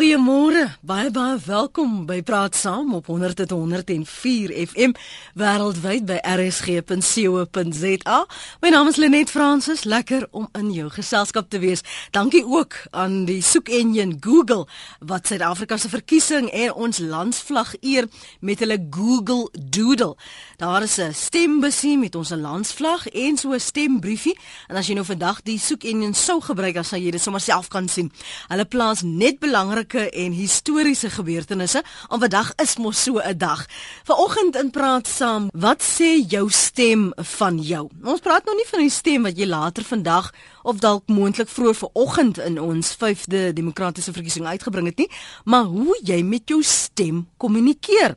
Goeiemôre. Baie baie welkom by Praat Saam op 100.104 FM wêreldwyd by rsg.co.za. My naam is Lenet Fransis. Lekker om in jou geselskap te wees. Dankie ook aan die soekengine Google wat Suid-Afrika se verkiesing en ons landsvlag eer met hulle Google Doodle. Daar is 'n stembusie met ons landsvlag en so 'n stembriefie. En as jy nou vandag die soekengine sou gebruik, dan sal jy dit sommer self kan sien. Hulle plaas net belangrike belangrike en historiese gebeurtenisse. En vandag is mos so 'n dag. Vanoggend in praat saam, wat sê jou stem van jou? Ons praat nou nie van die stem wat jy later vandag of dalk moontlik vroeër vanoggend in ons 5de demokratiese verkiesing uitgebring het nie, maar hoe jy met jou stem kommunikeer.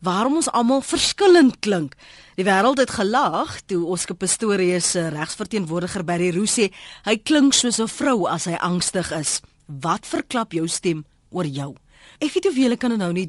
Waarom ons almal verskillend klink. Die wêreld het gelag toe Oscar Pistorius se regsverteenwoordiger by die Roo sê hy klink soos 'n vrou as hy angstig is. Wat verklap jou stem oor jou. Ek weet of julle kan nou nie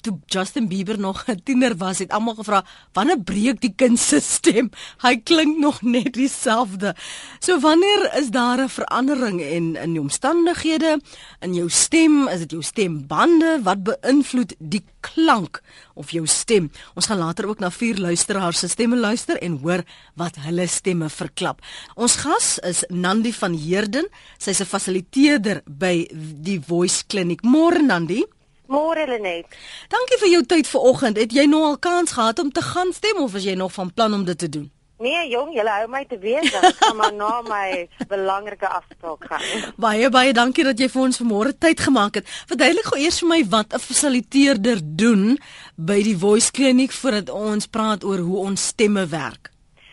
toe Justin Bieber nog 'n tiener was, het almal gevra, "Wanneer breek die kind se stem? Hy klink nog net dieselfde." So wanneer is daar 'n verandering en in die omstandighede in jou stem, is dit jou stembande wat beïnvloed die klank of jou stem? Ons gaan later ook na vier luisteraars se stemme luister en hoor wat hulle stemme verklap. Ons gas is Nandi van Heerden. Sy's 'n fasiliteerder by die Voice Clinic. Môre Nandi. Môre Lenet. Dankie vir jou tyd vanoggend. Het jy nou al kans gehad om te gaan stem of is jy nog van plan om dit te doen? Nee, jong, jy hou my te weet dat ek maar na my belangrike afspraak gaan. Baie baie dankie dat jy vir ons vanmôre tyd gemaak het. Verduidelik gou eers vir my wat 'n fasiliteerder doen by die Voice Clinic voordat ons praat oor hoe ons stemme werk.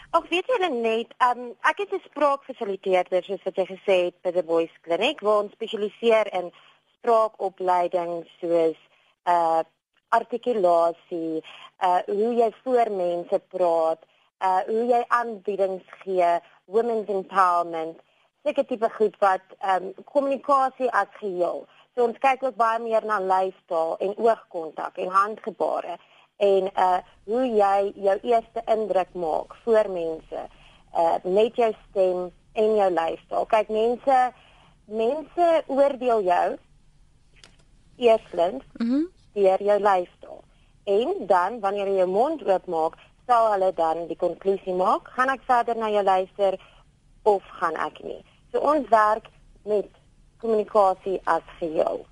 Ag, weet jy net, um, ek is 'n spraakfasiliteerder soos wat jy gesê het by die Voice Clinic waar ons spesialiseer in spraakopleiding soos uh artikulasie, uh hoe jy voor mense praat, uh hoe jy aanbiedings gee, women's empowerment, seker tipe goed wat um kommunikasie as geheel. So ons kyk ook baie meer na lyfstaal en oogkontak en handgebare en uh hoe jy jou eerste indruk maak voor mense uh met jou stem en jou lyfstaal. Kyk mense mense oordeel jou eerstens mm -hmm. deur jou lyfstaal. En dan wanneer jy jou mond oopmaak, sal hulle dan die konklusie maak, gaan ek verder na jou luister of gaan ek nie. So ons werk met kommunikasie as geheel.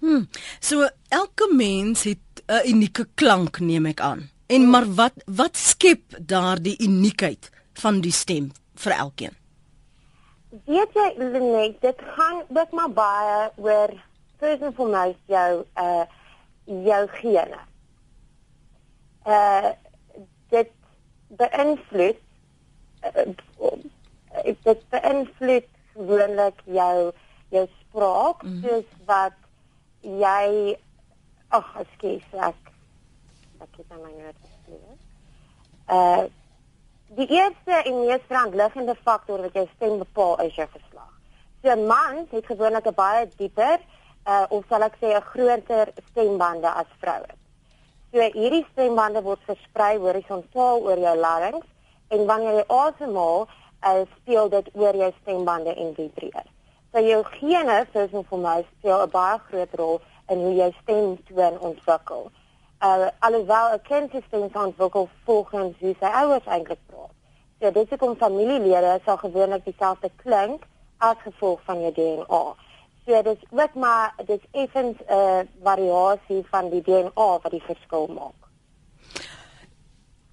Hm. So elke mens het 'n unieke klank neem ek aan. En hmm. maar wat wat skep daardie uniekheid van die stem vir elkeen? Weet jy, Lenet, dit gaan dit maar baie oor first and foremost jou uh jou gene. Uh dit beïnvloed uh, dit beïnvloed gewoonlik jou jou spraak mm. soos wat jy ag ekskuus ek ek het my nou gesê. Uh die eerste en mees verantwoordelike faktor wat jou stem bepaal is jou geslag. So 'n man het gewoonlik 'n baie dieper uh, of sal ek sê 'n groter stembande as vroue. So hierdie stembande word versprei horisontaal oor jou larynx en wanneer jy asemhaal, uh, speel dit oor jou stembande en vibreer. So jou gene, soos ons vir my speel 'n baie groot rol in hoe jou stem toon ontwikkel. Uh alhoewel 'n kind se stem ontwikkel volgens hoe sy ouers eintlik praat. So dit is kom familielede sal gewoonlik dieselfde klink as gevolg van jou DNA. So dis ook maar dis effens 'n uh, variasie van die DNA wat die verskil maak.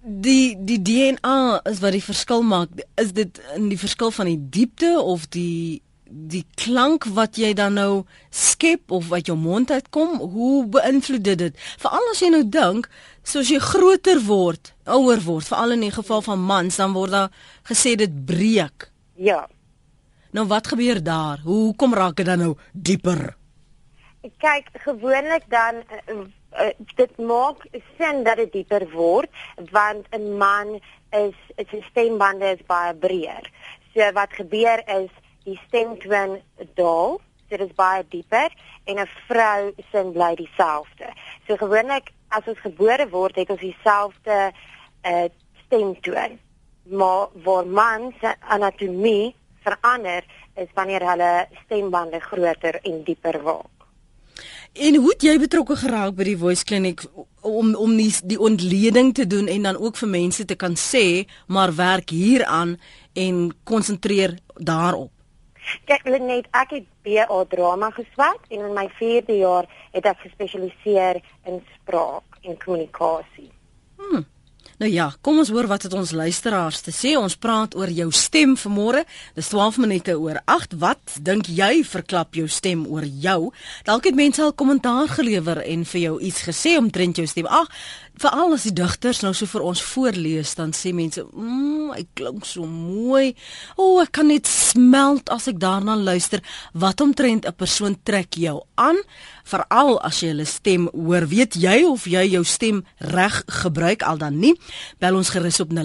Die die DNA is wat die verskil maak. Is dit in die verskil van die diepte of die die klank wat jy dan nou skep of wat jou mond uitkom, hoe beïnvloed dit dit? Veral as jy nou dink, soos jy groter word, ouer word, veral in die geval van mans, dan word daar gesê dit breek. Ja. Nou wat gebeur daar? Hoe kom raak dit dan nou dieper? Kyk, gewoonlik dan uh, dit maak sin dat dit dieper word want 'n man is sy stembande is baie breër. So wat gebeur is die stemtoon daal, so dit is baie dieper en 'n vrou se bly dieselfde. So gewoonlik as ons gebore word, het ons dieselfde uh, stemtoon. Maar vir mans anatomie verander is wanneer hulle stembande groter en dieper word. En hoe het jy betrokke geraak by die Voice Clinic om om die, die ontleding te doen en dan ook vir mense te kan sê maar werk hieraan en konsentreer daarop. Kyk net ek het BA drama geswat en in my 4de jaar het ek gespesialiseer in spraak en kommunikasie. Hmm. Nou ja, kom ons hoor wat het ons luisteraars te sê. Ons praat oor jou stem vanmôre. Dis 12 minute oor 8. Wat dink jy verklap jou stem oor jou? Dalk het mense al kommentaar gelewer en vir jou iets gesê omtrent jou stem. Ag, veral as die digters nou so vir ons voorlees, dan sê mense, "Mmm, hy klink so mooi. O, oh, ek kan net smelt as ek daarna luister. Wat omtrent 'n persoon trek jou aan?" Veral as jy hulle stem hoor. Weet jy of jy jou stem reg gebruik al dan nie? Bel ons gerus op 0891104553.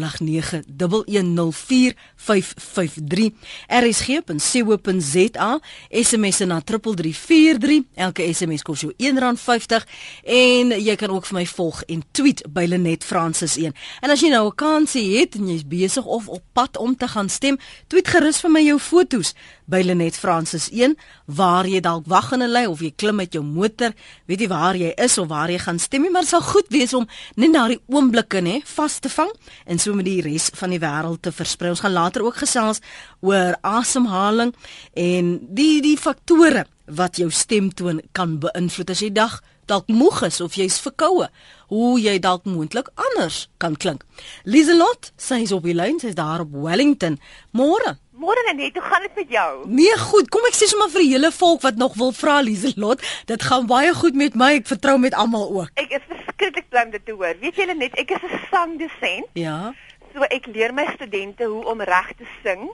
rsg.co.za. SMS na 3343. Elke SMS kos jou R1.50 en jy kan ook vir my volg en tweet by Lenet Francis 1. En as jy nou 'n kansie het en jy's besig of op pad om te gaan stem, tweet gerus vir my jou fotos by Lenet Francis 1 waar jy dalk wag in 'n lei of jy klim met jou motor, weet jy waar jy is of waar jy gaan stem nie, maar dit sal goed wees om net daardie oomblikke nê vas te vang en so met die res van die wêreld te versprei. Ons gaan later ook gesels oor asemhaling en die die faktore wat jou stemtoon kan beïnvloed as jy dag dalk moeg is of jy's verkoue, hoe jy dalk moontlik anders kan klink. Liselot, sy is op die lyn, sy's daar op Wellington. Môre. Môre net, hoe gaan dit met jou? Nee, goed. Kom ek sê sommer vir die hele volk wat nog wil vra Lieselot, dit gaan baie goed met my. Ek vertrou met almal ook. Ek is verskriklik bly om dit te hoor. Weet julle net, ek is 'n sangdosent. Ja. So ek leer my studente hoe om reg te sing,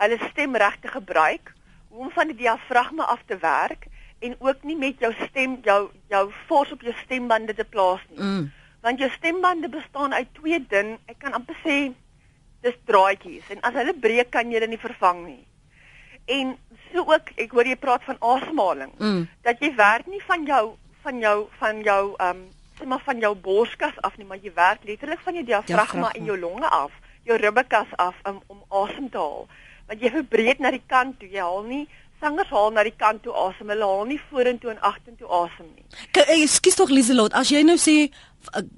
hulle stem reg te gebruik, hoe om van die diafragma af te werk en ook nie met jou stem jou jou fors op jou stembande te plaas nie. Mm. Want jou stembande bestaan uit twee ding, ek kan amper sê dis draadjies en as hulle breek kan jy dit nie vervang nie. En so ook, ek hoor jy praat van asemhaling. Mm. Dat jy werk nie van jou van jou van jou ehm um, sê maar van jou borskas af nie, maar jy werk letterlik van jou diafragma en jou longe af, jou ribbekas af um, om asem te haal. Want jy verbreek na die kant toe, jy haal nie sangers haal na die kant toe asem, hulle haal nie vorentoe en agtertoe asem nie. Ekskuus tog Lieselot, as jy nou sê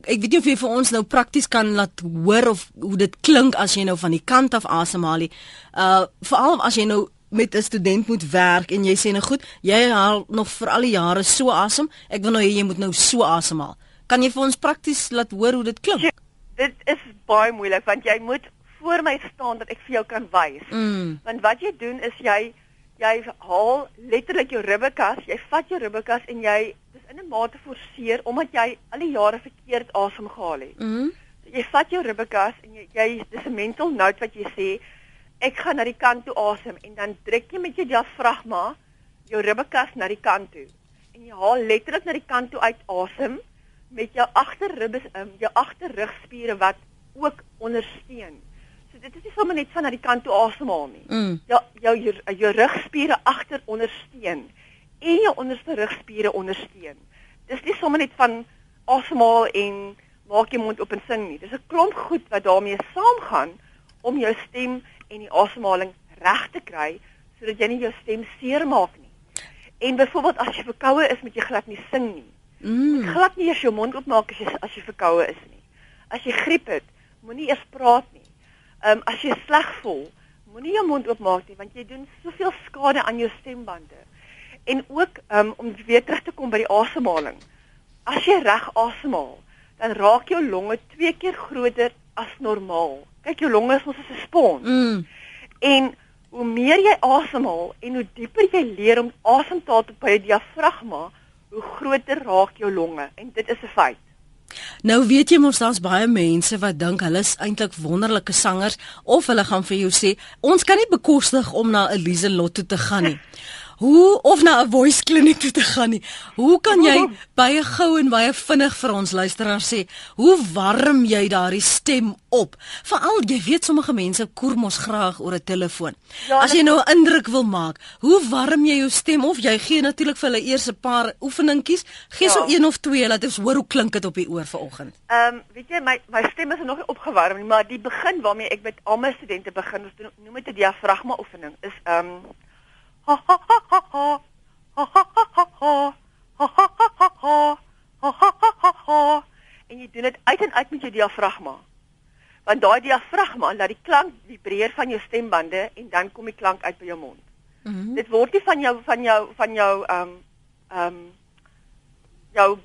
ek weet nie of jy vir ons nou prakties kan laat hoor of hoe dit klink as jy nou van die kant af asemhaal nie. Uh veral as jy nou met 'n student moet werk en jy sê nou goed, jy haal nog vir al die jare so asem. Ek wil nou hê jy moet nou so asemhaal. Kan jy vir ons prakties laat hoor hoe dit klink? Ja, dit is baie moeilik want jy moet voor my staan dat ek vir jou kan wys. Mm. Want wat jy doen is jy jy haal letterlik jou ribbekas, jy vat jou ribbekas en jy in 'n mate forceer omdat jy al die jare verkeerd asem gehaal het. Mhm. Mm jy vat jou ribbekas en jy jy dis 'n mental note wat jy sê ek gaan na die kant toe asem en dan druk jy met jou diafragma jou ribbekas na die kant toe en jy haal letterlik na die kant toe uit asem met jou agterribbes jou agterrugspiere wat ook ondersteun. So dit is nie sommer net van na die kant toe asemhaal nie. Mm. Jou jou jou, jou rugspiere agter ondersteun en jou onderste rugspiere ondersteun. Dis nie sommer net van asemhaal en maak jou mond oop en sing nie. Dis 'n klomp goed wat daarmee saamgaan om jou stem en die asemhaling reg te kry sodat jy nie jou stem seermaak nie. En byvoorbeeld as jy verkoue is, moet jy glad nie sing nie. Mm. Glad nie eers jou mond oopmaak as jy as jy verkoue is nie. As jy griep het, moenie eers praat nie. Ehm um, as jy sleg voel, moenie jou mond oopmaak nie want jy doen soveel skade aan jou stembande en ook um, om weer terug te kom by die asemhaling. As jy reg asemhaal, dan raak jou longe twee keer groter as normaal. Kyk, jou longe is mos soos 'n spons. Mm. En hoe meer jy asemhaal en hoe dieper jy leer om asem te haal op jou diafragma, hoe groter raak jou longe en dit is 'n feit. Nou weet jy mos daar's baie mense wat dink hulle is eintlik wonderlike sangers of hulle gaan vir jou sê ons kan nie bekostig om na Elise Lotto te gaan nie. Hoe of na 'n voice kliniek toe te gaan nie. Hoe kan jy baie gou en baie vinnig vir ons luisteraars sê, hoe warm jy daardie stem op? Veral jy weet sommige mense koer mos graag oor 'n telefoon. Ja, As jy nou 'n indruk wil maak, hoe warm jy jou stem of jy gee natuurlik vir hulle eers 'n paar oefeningkies, gee ja. so een of twee laat ons hoor hoe klink dit op die oor vanoggend. Ehm um, weet jy my my stem is nog nie opgewarm nie, maar die begin waarmee ek met al my studente begin, ons noem dit 'n diafragma oefening, is ehm um, ha ha ha ha ha. Ha ha ha ha ha. Ha ha ha ha ha. Ha ha ha ha ha. En jy doen dit uit en uit met jou diafragma. Want daai diafragma laat die klank vibreer van jou stembande en dan kom die klank uit by jou mond. Mm -hmm. Dit word nie van jou van jou van jou ehm um, ehm um, jou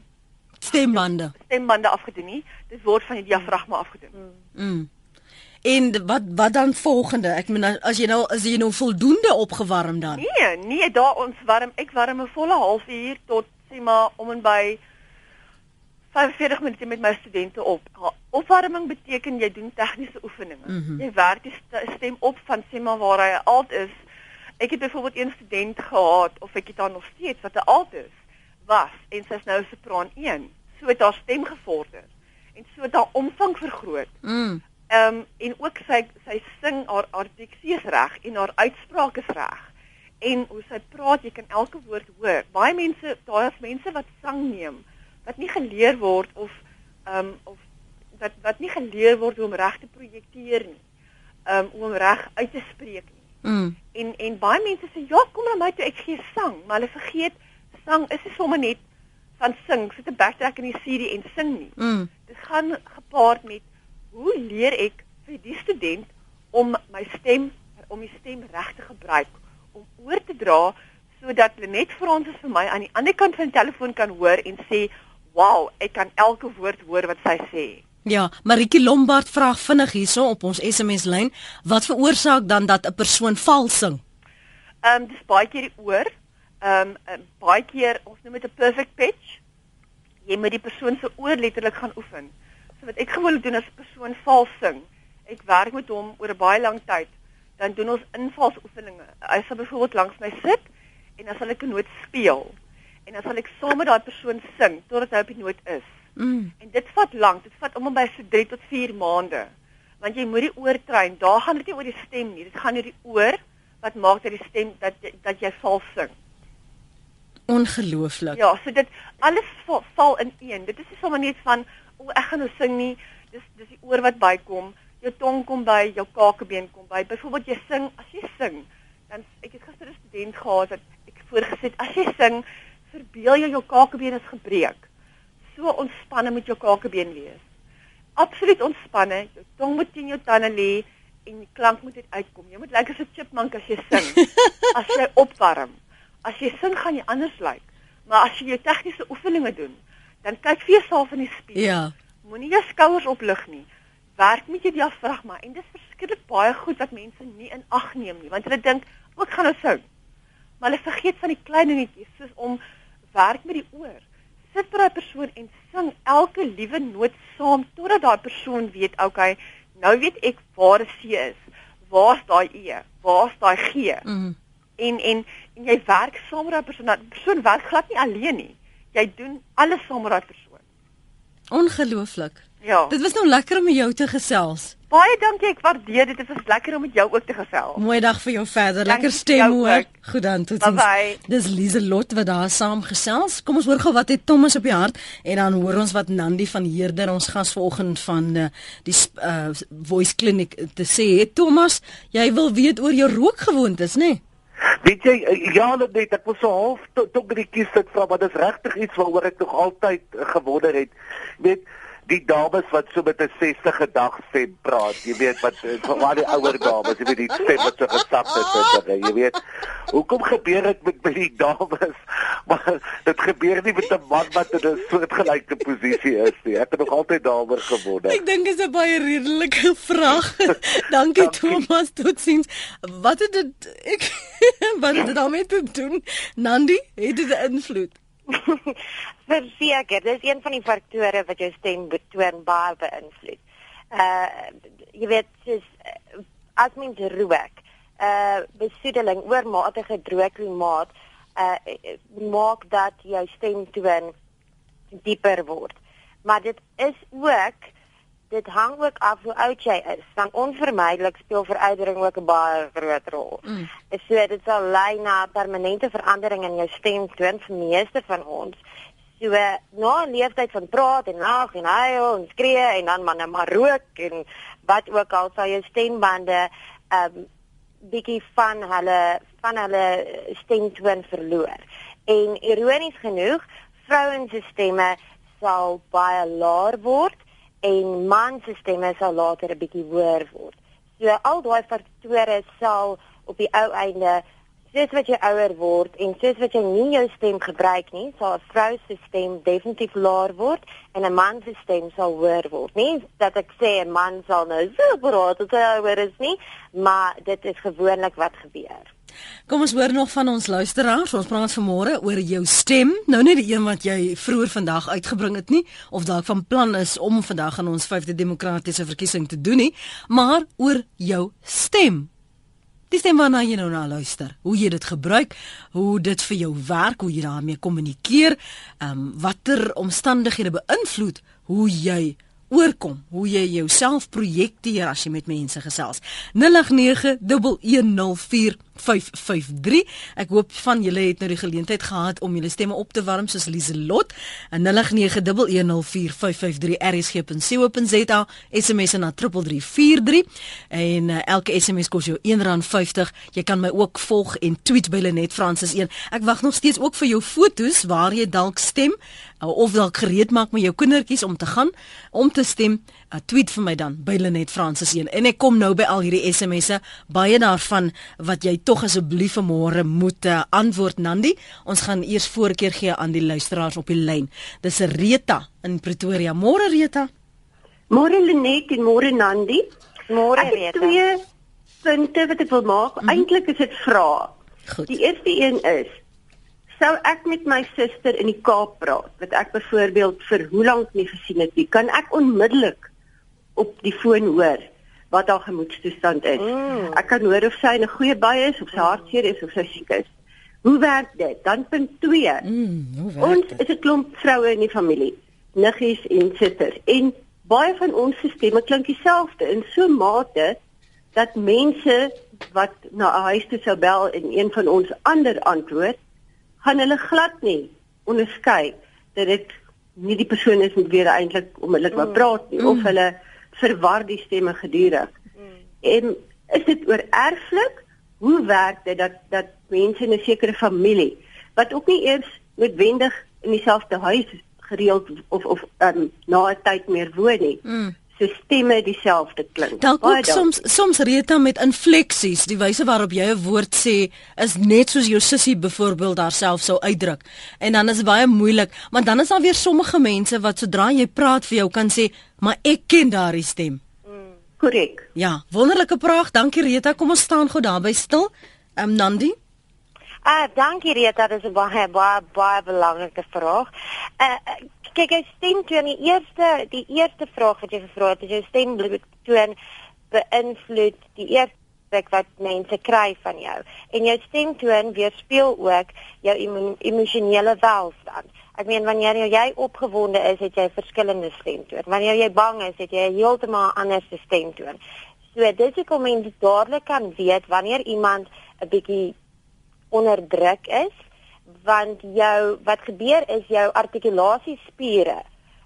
stembande stembande afgedoen nie. Dit word van die diafragma afgedoen. Mm. mm. En wat wat dan volgende? Ek meen as jy nou as jy nou voldoende opgewarm dan. Nee, nee, daar ons warm. Ek warm 'n volle halfuur tot sê maar om en by 45 minute met my studente op. Opwarming beteken jy doen tegniese oefeninge. Mm -hmm. Jy werk die stem op van sê maar waar hy alt is. Ek het byvoorbeeld een student gehad of ek het daar nog steeds wat 'n alt is was en sy's nou sopraan 1. So het haar stem gevorder en so het haar omvang vergroot. Mm. Ehm um, en ook sy sy sing haar haar diksie is reg en haar uitspraak is reg. En hoe sy praat, jy kan elke woord hoor. Baie mense, daar is mense wat sang neem wat nie geleer word of ehm um, of wat wat nie geleer word hoe om reg te projekteer nie. Ehm um, om reg uit te spreek nie. Mm. En en baie mense sê ja, kom na my toe ek gee sang, maar hulle vergeet sang is nie sommer net van sing, sit 'n backtrack in die CD en sing nie. Mm. Dit gaan gepaard met hoe leer ek vir die student om my stem om my stem reg te gebruik om oor te dra sodat hulle net vir ons is vir my aan die ander kant van die telefoon kan hoor en sê wow ek kan elke woord hoor wat sy sê Ja, Maritje Lombard vra vinnig hierso op ons SMS lyn, wat veroorsaak dan dat 'n persoon vals sing? Ehm um, dis baie keer die oor. Ehm um, baie keer ons noem dit 'n perfect pitch. Jy moet die persoon se oor letterlik gaan oefen wat ek gewoonlik doen as 'n persoon vals sing. Ek werk met hom oor 'n baie lang tyd. Dan doen ons invalsoefeninge. Hy sal byvoorbeeld langs my sit en dan sal ek 'n noot speel. En dan sal ek saam met daai persoon sing totdat hy op die noot is. Mm. En dit vat lank. Dit vat om en by so 3 tot 4 maande. Want jy moet die oor train. Daar gaan dit nie oor die stem nie. Dit gaan oor die oor wat maak dat die stem dat dat jy vals sing. Ongelooflik. Ja, so dit alles val, val in een. Dit is nie sommer net van o, ek gaan nou sing nie. Dis dis die oor wat bykom. Jou tong kom by, jou kakebeen kom by. Byvoorbeeld jy sing, as jy sing, dan ek het gister 'n student gehad wat ek voorgesit, as jy sing, verbeel jy jou kakebeen is gebreek. So ontspanne moet jou kakebeen wees. Absoluut ontspanne. Jou tong moet teen jou tande lê en die klank moet uitkom. Jy moet lyk like as 'n chipmunk as jy sing. as jy opwarm. As jy sing gaan jy anders lyk. Maar as jy jou tegniese oefeninge doen, dan kyk vir jouself in die spieël. Ja. Moenie jou skouers oplig nie. Werk met jou diafragma en dit is verskriklik baie goed wat mense nie in ag neem nie, want hulle dink ook gaan nou sing. Maar hulle vergeet van die klein dingetjies soos om werk met die oor. Sit vir daai persoon en sing elke liewe noot saam totdat daai persoon weet, okay, nou weet ek waar die C is. Waar's daai E? Waar's daai G? Mm. En en en jy werk saam met daai persoon. Die persoon werk glad nie alleen nie jy doen alles saam met daai persoon. Ongelooflik. Ja. Dit was nou lekker om met jou te gesels. Baie dankie, ek waardeer dit. Dit was lekker om met jou ook te gesels. Mooi dag vir jou verder. Lekker stem hoor. Goed dan, totsiens. Bye. Dis Lieselot wat daar saam gesels. Kom ons hoor gou wat het Thomas op die hart en dan hoor ons wat Nandi van Heerder ons gas vanoggend van uh, die uh, Voice Clinic te sê. Thomas, jy wil weet oor jou rookgewoontes, né? Nee? Weet jy eh, ja net ek was so half tot by die kies dit vra wat is regtig iets waaroor ek nog altyd eh, gewonder het. Weet die dames wat so met 'n 60 dag stem praat, jy weet wat waar die ouer dames, jy weet die stem wat so gesak het en jy weet hoekom gebeur dit met by die dames? Maar dit gebeur nie met 'n man wat in 'n soortgelyke posisie is nie. Ek het nog altyd daaroor gewonder. Ek dink dit is 'n baie redelike vraag. Dankie Thomas, totsiens. Wat het dit ek wat het dit daarmee te doen? Nandi, het dit 'n invloed? Verseker, dis een van die faktore wat jou stem betoon baie beïnvloed. Uh jy weet, dis uh, as mens rook, uh besoedeling oormatige droë klimaat uh maak dat jou stemtoon dieper word. Maar dit is ook dit hang ook af hoe oud jy is. Want onvermydelik speel veroudering ook 'n baie groot rol. Mm. So dit sal lei na permanente verandering in jou stemtoon vir meeste van ons. So na 'n leeftyd van praat en lag en huil en skree en dan maar net maar rook en wat ook al sal jou stembande um bietjie van hulle van hulle stemtoon verloor. En ironies genoeg vrouens se stemme sal baie laer word en mans se stemme sal later 'n bietjie hoër word. So al daai faktore sal op die ou einde soos wat jy ouer word en soos wat jy nie jou stem gebruik nie, sal 'n vrou se stem definitief laer word en 'n man se stem sal hoër word. Nie dat ek sê 'n man sal nou so praat as hy ouer is nie, maar dit is gewoonlik wat gebeur. Kom ons hoor nog van ons luisteraars. Ons praat vanmôre oor jou stem. Nou nie die een wat jy vroeër vandag uitgebring het nie of dalk van plan is om vandag aan ons 5de demokratiese verkiesing te doen nie, maar oor jou stem. Dis net waarna jy nou na luister. Hoe jy dit gebruik, hoe dit vir jou werk, hoe jy daarmee kommunikeer, ehm um, watter omstandighede beïnvloed hoe jy oorkom, hoe jy jouself projekteer as jy met mense gesels. 0891104553. Ek hoop van julle het nou die geleentheid gehad om julle stemme op te warm soos Lieselot. 0891104553 rsg.co.za SMS na 3343 en uh, elke SMS kos jou R1.50. Jy kan my ook volg en tweet by Lenet Francis 1. Ek wag nog steeds ook vir jou fotos waar jy dalk stem of dalk gereed maak met jou kindertjies om te gaan om te stem, uh, tweet vir my dan by Lenet Francis 1. En ek kom nou by al hierdie SMS'e, baie daarvan wat jy tog asseblief vanmôre moet uh, antwoord Nandi. Ons gaan eers voorkeer gee aan die luisteraars op die lyn. Dis Rita in Pretoria. Môre Rita. Môre Lenet en môre Nandi. Môre Rita. Twee punte wat ek wil maak. Mm -hmm. Eintlik is dit vrae. Die eerste een is sou ek met my suster in die Kaap praat wat ek byvoorbeeld vir hoe lank nie gesien het nie kan ek onmiddellik op die foon hoor wat haar gemoedstoestand is. Mm. ek kan hoor of sy in 'n goeie bui is of sy hartseer is of sy siek is. Hoe werk dit? Dan punt 2 mm, ons is 'n klomp vroue in die familie niggies en susters en baie van ons stemme klink dieselfde in so 'n mate dat mense wat na 'n huis toe sou bel en een van ons ander antwoord gaan hulle glad nie onderskei dat dit nie die persoon is met wie hulle eintlik onmiddellik wou mm. praat nie mm. of hulle verwar die stemme gedurig. Mm. En is dit oor erflik? Hoe werk dit dat dat mense in 'n sekere familie wat ook nie eers noodwendig in dieselfde huis gereeld of of um, na 'n tyd meer woon nie. Mm se stemme dieselfde klink. Dalk ook soms soms Rita met infleksies, die wyse waarop jy 'n woord sê is net soos jou sussie byvoorbeeld haarself sou uitdruk. En dan is dit baie moeilik, maar dan is daar weer sommige mense wat sodra jy praat vir jou kan sê, "Maar ek ken daardie stem." Korrek. Mm. Ja, wonderlike vraag. Dankie Rita. Kom ons staan gou daarby stil. Ehm um, Nandi? Ah, dankie Rita, dit is 'n baie baie baie belangrike vraag. Uh kyk jy stem toe in die eerste die eerste vraag wat jy gevra het, is jou stem toon beïnvloed die eerste wat mense kry van jou. En jou stemtoon weerspieël ook jou emosionele welstand. Ek meen wanneer jy opgewonde is, het jy verskillende stemtoon. Wanneer jy bang is, het jy heeltemal 'n ander stemtoon. So dis hoekom mense dadelik kan weet wanneer iemand 'n bietjie onder druk is want jou wat gebeur is jou artikulasiespiere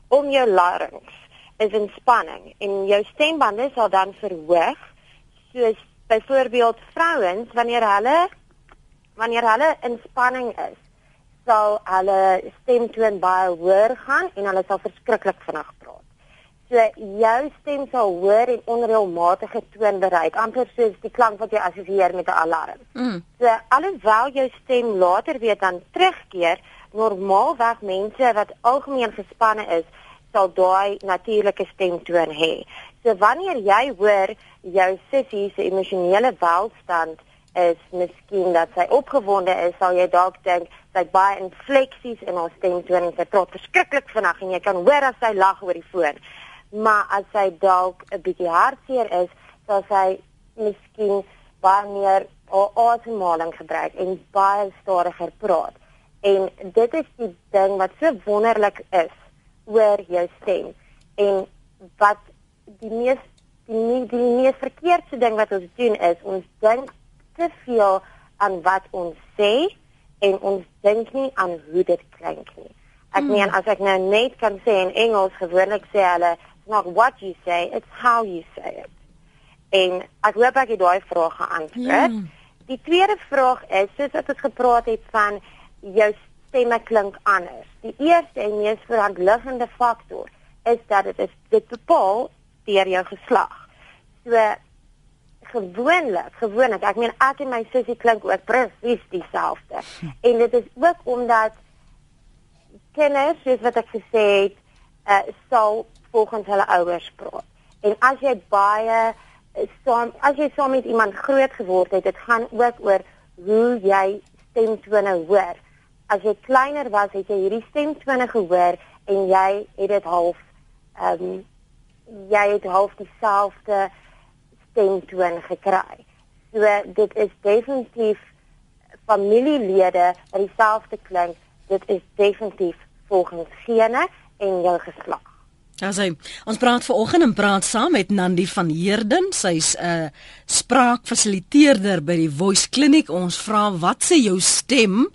om jou larynx is in spanning en jou stembande sal dan verhoog soos byvoorbeeld vrouens wanneer hulle wanneer hulle in spanning is sal hulle stemtoon baie hoër gaan en hulle sal verskriklik vinnig. So jou stem sal hoër en onreëlmatige toon bereik, amper soos die klank wat jy assosieer met 'n alarm. Mm. So alhoewel jou stem later weer dan terugkeer, normaalweg mense wat algemeen gespanne is, sal daai natuurlike stemtoon hê. So wanneer jy hoor jou sussie se emosionele welstand is miskien dat sy opgewonde is, sal jy dalk dink sy baie infleksies in haar stemtoon en sy praat verskriklik vinnig en jy kan hoor as sy lag oor die foon maar as sy dalk 'n bietjie hartseer is, sal sy miskien baie meer asemhaling gebruik en baie stadiger praat. En dit is die ding wat so wonderlik is oor jou stem en wat die mees die nie die mees verkeerde ding wat ons doen is ons dink te veel aan wat ons sê en ons dink nie aan hoe dit klink nie. Ek hmm. meen as ek nou net kan sê in Engels gewoonlik sê hulle not what you say, it's how you say it. En ek hoop ek het daai vraag geantwoord. Mm. Die tweede vraag is, soos wat ons gepraat het van jou stemme klink anders. Die eerste en mees verantwoordelike faktor is dat dit is dit bepaal deur jou geslag. So gewoonlik, gewoonlik, ek meen ek en my sussie klink ook presies dieselfde. En dit is ook omdat kinders, soos wat ek gesê het, uh, sal volgens hulle ouers praat. En as jy baie eh, saam as jy saam met iemand groot geword het, dit gaan ook oor hoe jy stemtone hoor. As jy kleiner was, het jy hierdie stemtone gehoor en jy het dit half ehm um, jy het half dieselfde stemtoon gekry. So dit is definitief familielede wat dieselfde klink. Dit is definitief volgens gene en jou geslag. Ja, sy. Ons praat vanoggend en praat saam met Nandi van Heerden. Sy's 'n uh, spraakfasiliteerder by die Voice Clinic. Ons vra wat sê jou stem?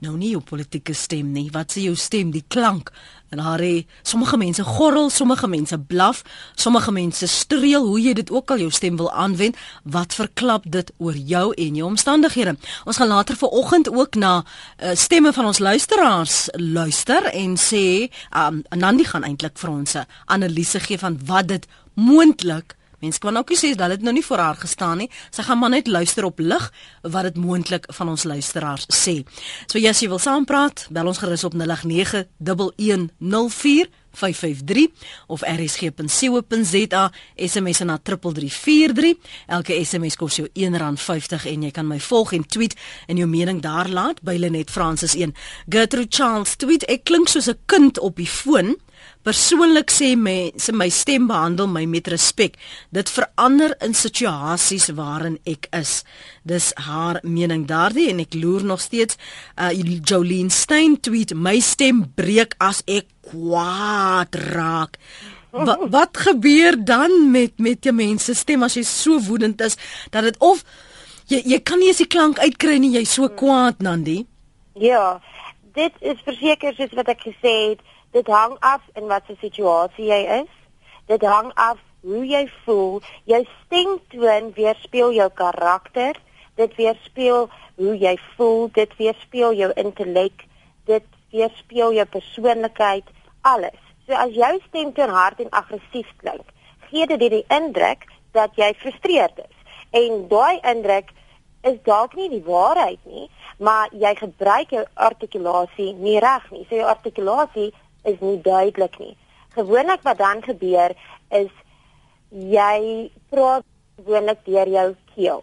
Nou nie jou politieke stem nie. Wat sê jou stem, die klank En Harry, sommige mense gorrel, sommige mense blaf, sommige mense streel, hoe jy dit ook al jou stem wil aanwend, wat verklap dit oor jou en jou omstandighede? Ons gaan later vanoggend ook na uh, stemme van ons luisteraars luister en sê, um, Nandi gaan eintlik vir ons 'n analise gee van wat dit moontlik Mense kan ook sê dat dit nou nie vir haar gestaan nie. Sy gaan maar net luister op lig wat dit moontlik van ons luisteraars sê. So ja, as jy wil saampraat, bel ons gerus op 0891104553 of rsg.co.za SMS na 3343. Elke SMS kos jou R1.50 en jy kan my volg en tweet en jou mening daar laat by Lenet Francis 1. Gertrude Charles tweet ek klink soos 'n kind op die foon. Persoonlik sê mense my stem behandel my met respek. Dit verander in situasies waarin ek is. Dis haar mening daardie en ek loer nog steeds. Uh Jolene Stein tweet my stem breek as ek kwaad raak. Wat wat gebeur dan met met jou mense stem as jy so woedend is dat dit of jy jy kan nie eens die klank uitkry nie jy so kwaad Nandi? Ja, dit is verseker soos wat ek gesê het Dit hang af in watter situasie jy is. Dit hang af hoe jy voel. Jou stemtoon weerspieël jou karakter. Dit weerspieël hoe jy voel. Dit weerspieël jou intellek. Dit weerspieël jou persoonlikheid, alles. So as jou stemtoon hard en aggressief klink, gee dit die indruk dat jy frustreerd is. En daai indruk is dalk nie die waarheid nie, maar jy gebruik jou artikulasie nie reg nie. So jou artikulasie is nie duidelik nie. Gewoonlik wat dan gebeur is jy praat gewoonlik deur jou keel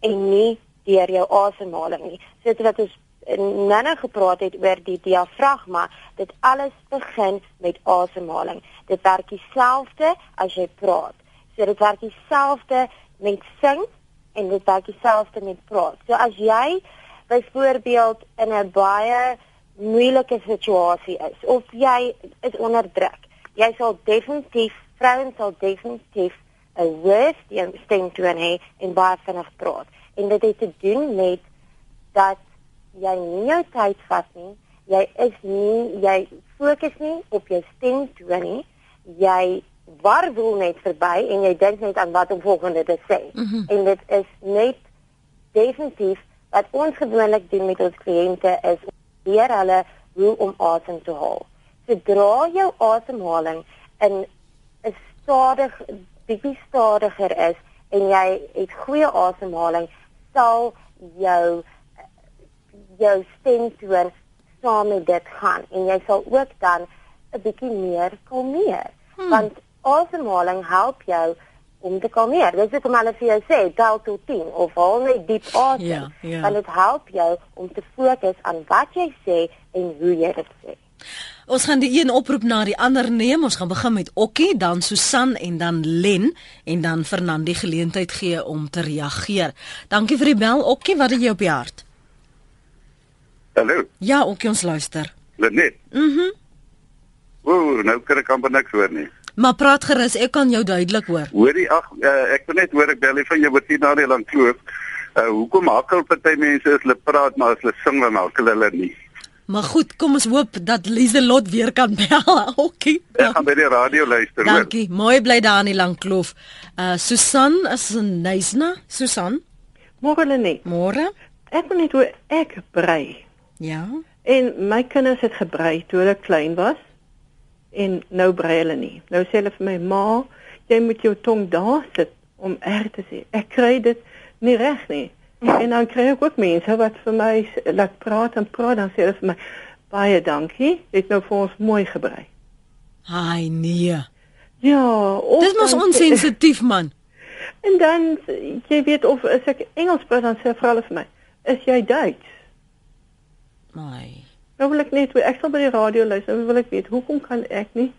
en nie deur jou asemhaling nie. Soos wat ons nou gepraat het oor die diafragma, dit alles begin met asemhaling. Dit werk dieselfde as jy praat. So dit werk dieselfde met sing en dit werk dieselfde met praat. So as jy byvoorbeeld in 'n baie moeilike situasie is of jy is onder druk. Jy sal definitief vrouens sal definitief 'n worse stem toon hê en baie vinnig praat. En dit het te doen met dat jy nie jou tyd vat nie. Jy is nie jy fokus nie op jou stem toon nie. Jy warwel net verby en jy dink net aan wat om volgende te sê. Mm -hmm. En dit is net definitief wat ons gewoonlik doen met ons kliënte is leer hulle hoe om asem te haal. Sodra jou asemhaling in 'n stadig bietjie stadiger is en jy het goeie asemhaling, sal jou jou stemtoon saam met dit gaan en jy sal ook dan 'n bietjie meer kalmeer. Hmm. Want asemhaling help jou om te kalmeer. Dis ek maar net vir jou sê, tel tot 10 of haal net diep asem. Ja, ja. Want dit help jou om te fokus aan wat jy sê en hoe jy dit sê. Ons gaan die een oproep na die ander neem. Ons gaan begin met Okkie, dan Susan en dan Len en dan Fernand die geleentheid gee om te reageer. Dankie vir die bel Okkie, wat het jy op die hart? Hallo. Ja, Okkie ons luister. Lenet. Mhm. Mm Ooh, nou kan ek amper niks hoor nie. Maar praat gerus, ek kan jou duidelik hoor. Hoorie, ag, uh, ek wil net hoor ek bel van jou wat hier na die lank loop. Uh hoekom hakkel party mense as hulle praat maar as hulle sing dan hakkel hulle nie. Maar goed, kom ons hoop dat Lieselot weer kan bel. Okay. Ek gaan by die radio luister hoor. Dankie. Mooi bly daar in die lank kloof. Uh Susan is 'n Nysna. Susan. Môre lê nie. Môre. Ek wil net hoe ek brei. Ja. En my kinders het gebrei toe hulle klein was en nou brei hulle nie. Nou sê hulle vir my ma, jy moet jou tong daar sit om reg te sê. Ek kry dit nie reg nie. En dan kry ek ook mense wat vir my laat praat en praat dan sê hulle vir my baie dankie, jy het nou vir ons mooi gebrei. Ai nee. Ja, Dis mos onsensitief man. En dan jy weet of as ek Engels praat dan sê vra hulle vir my, is jy Duits? Ai. Nou wil ek net ek sal by die radio luister, nou wil ek weet hoekom kan ek nie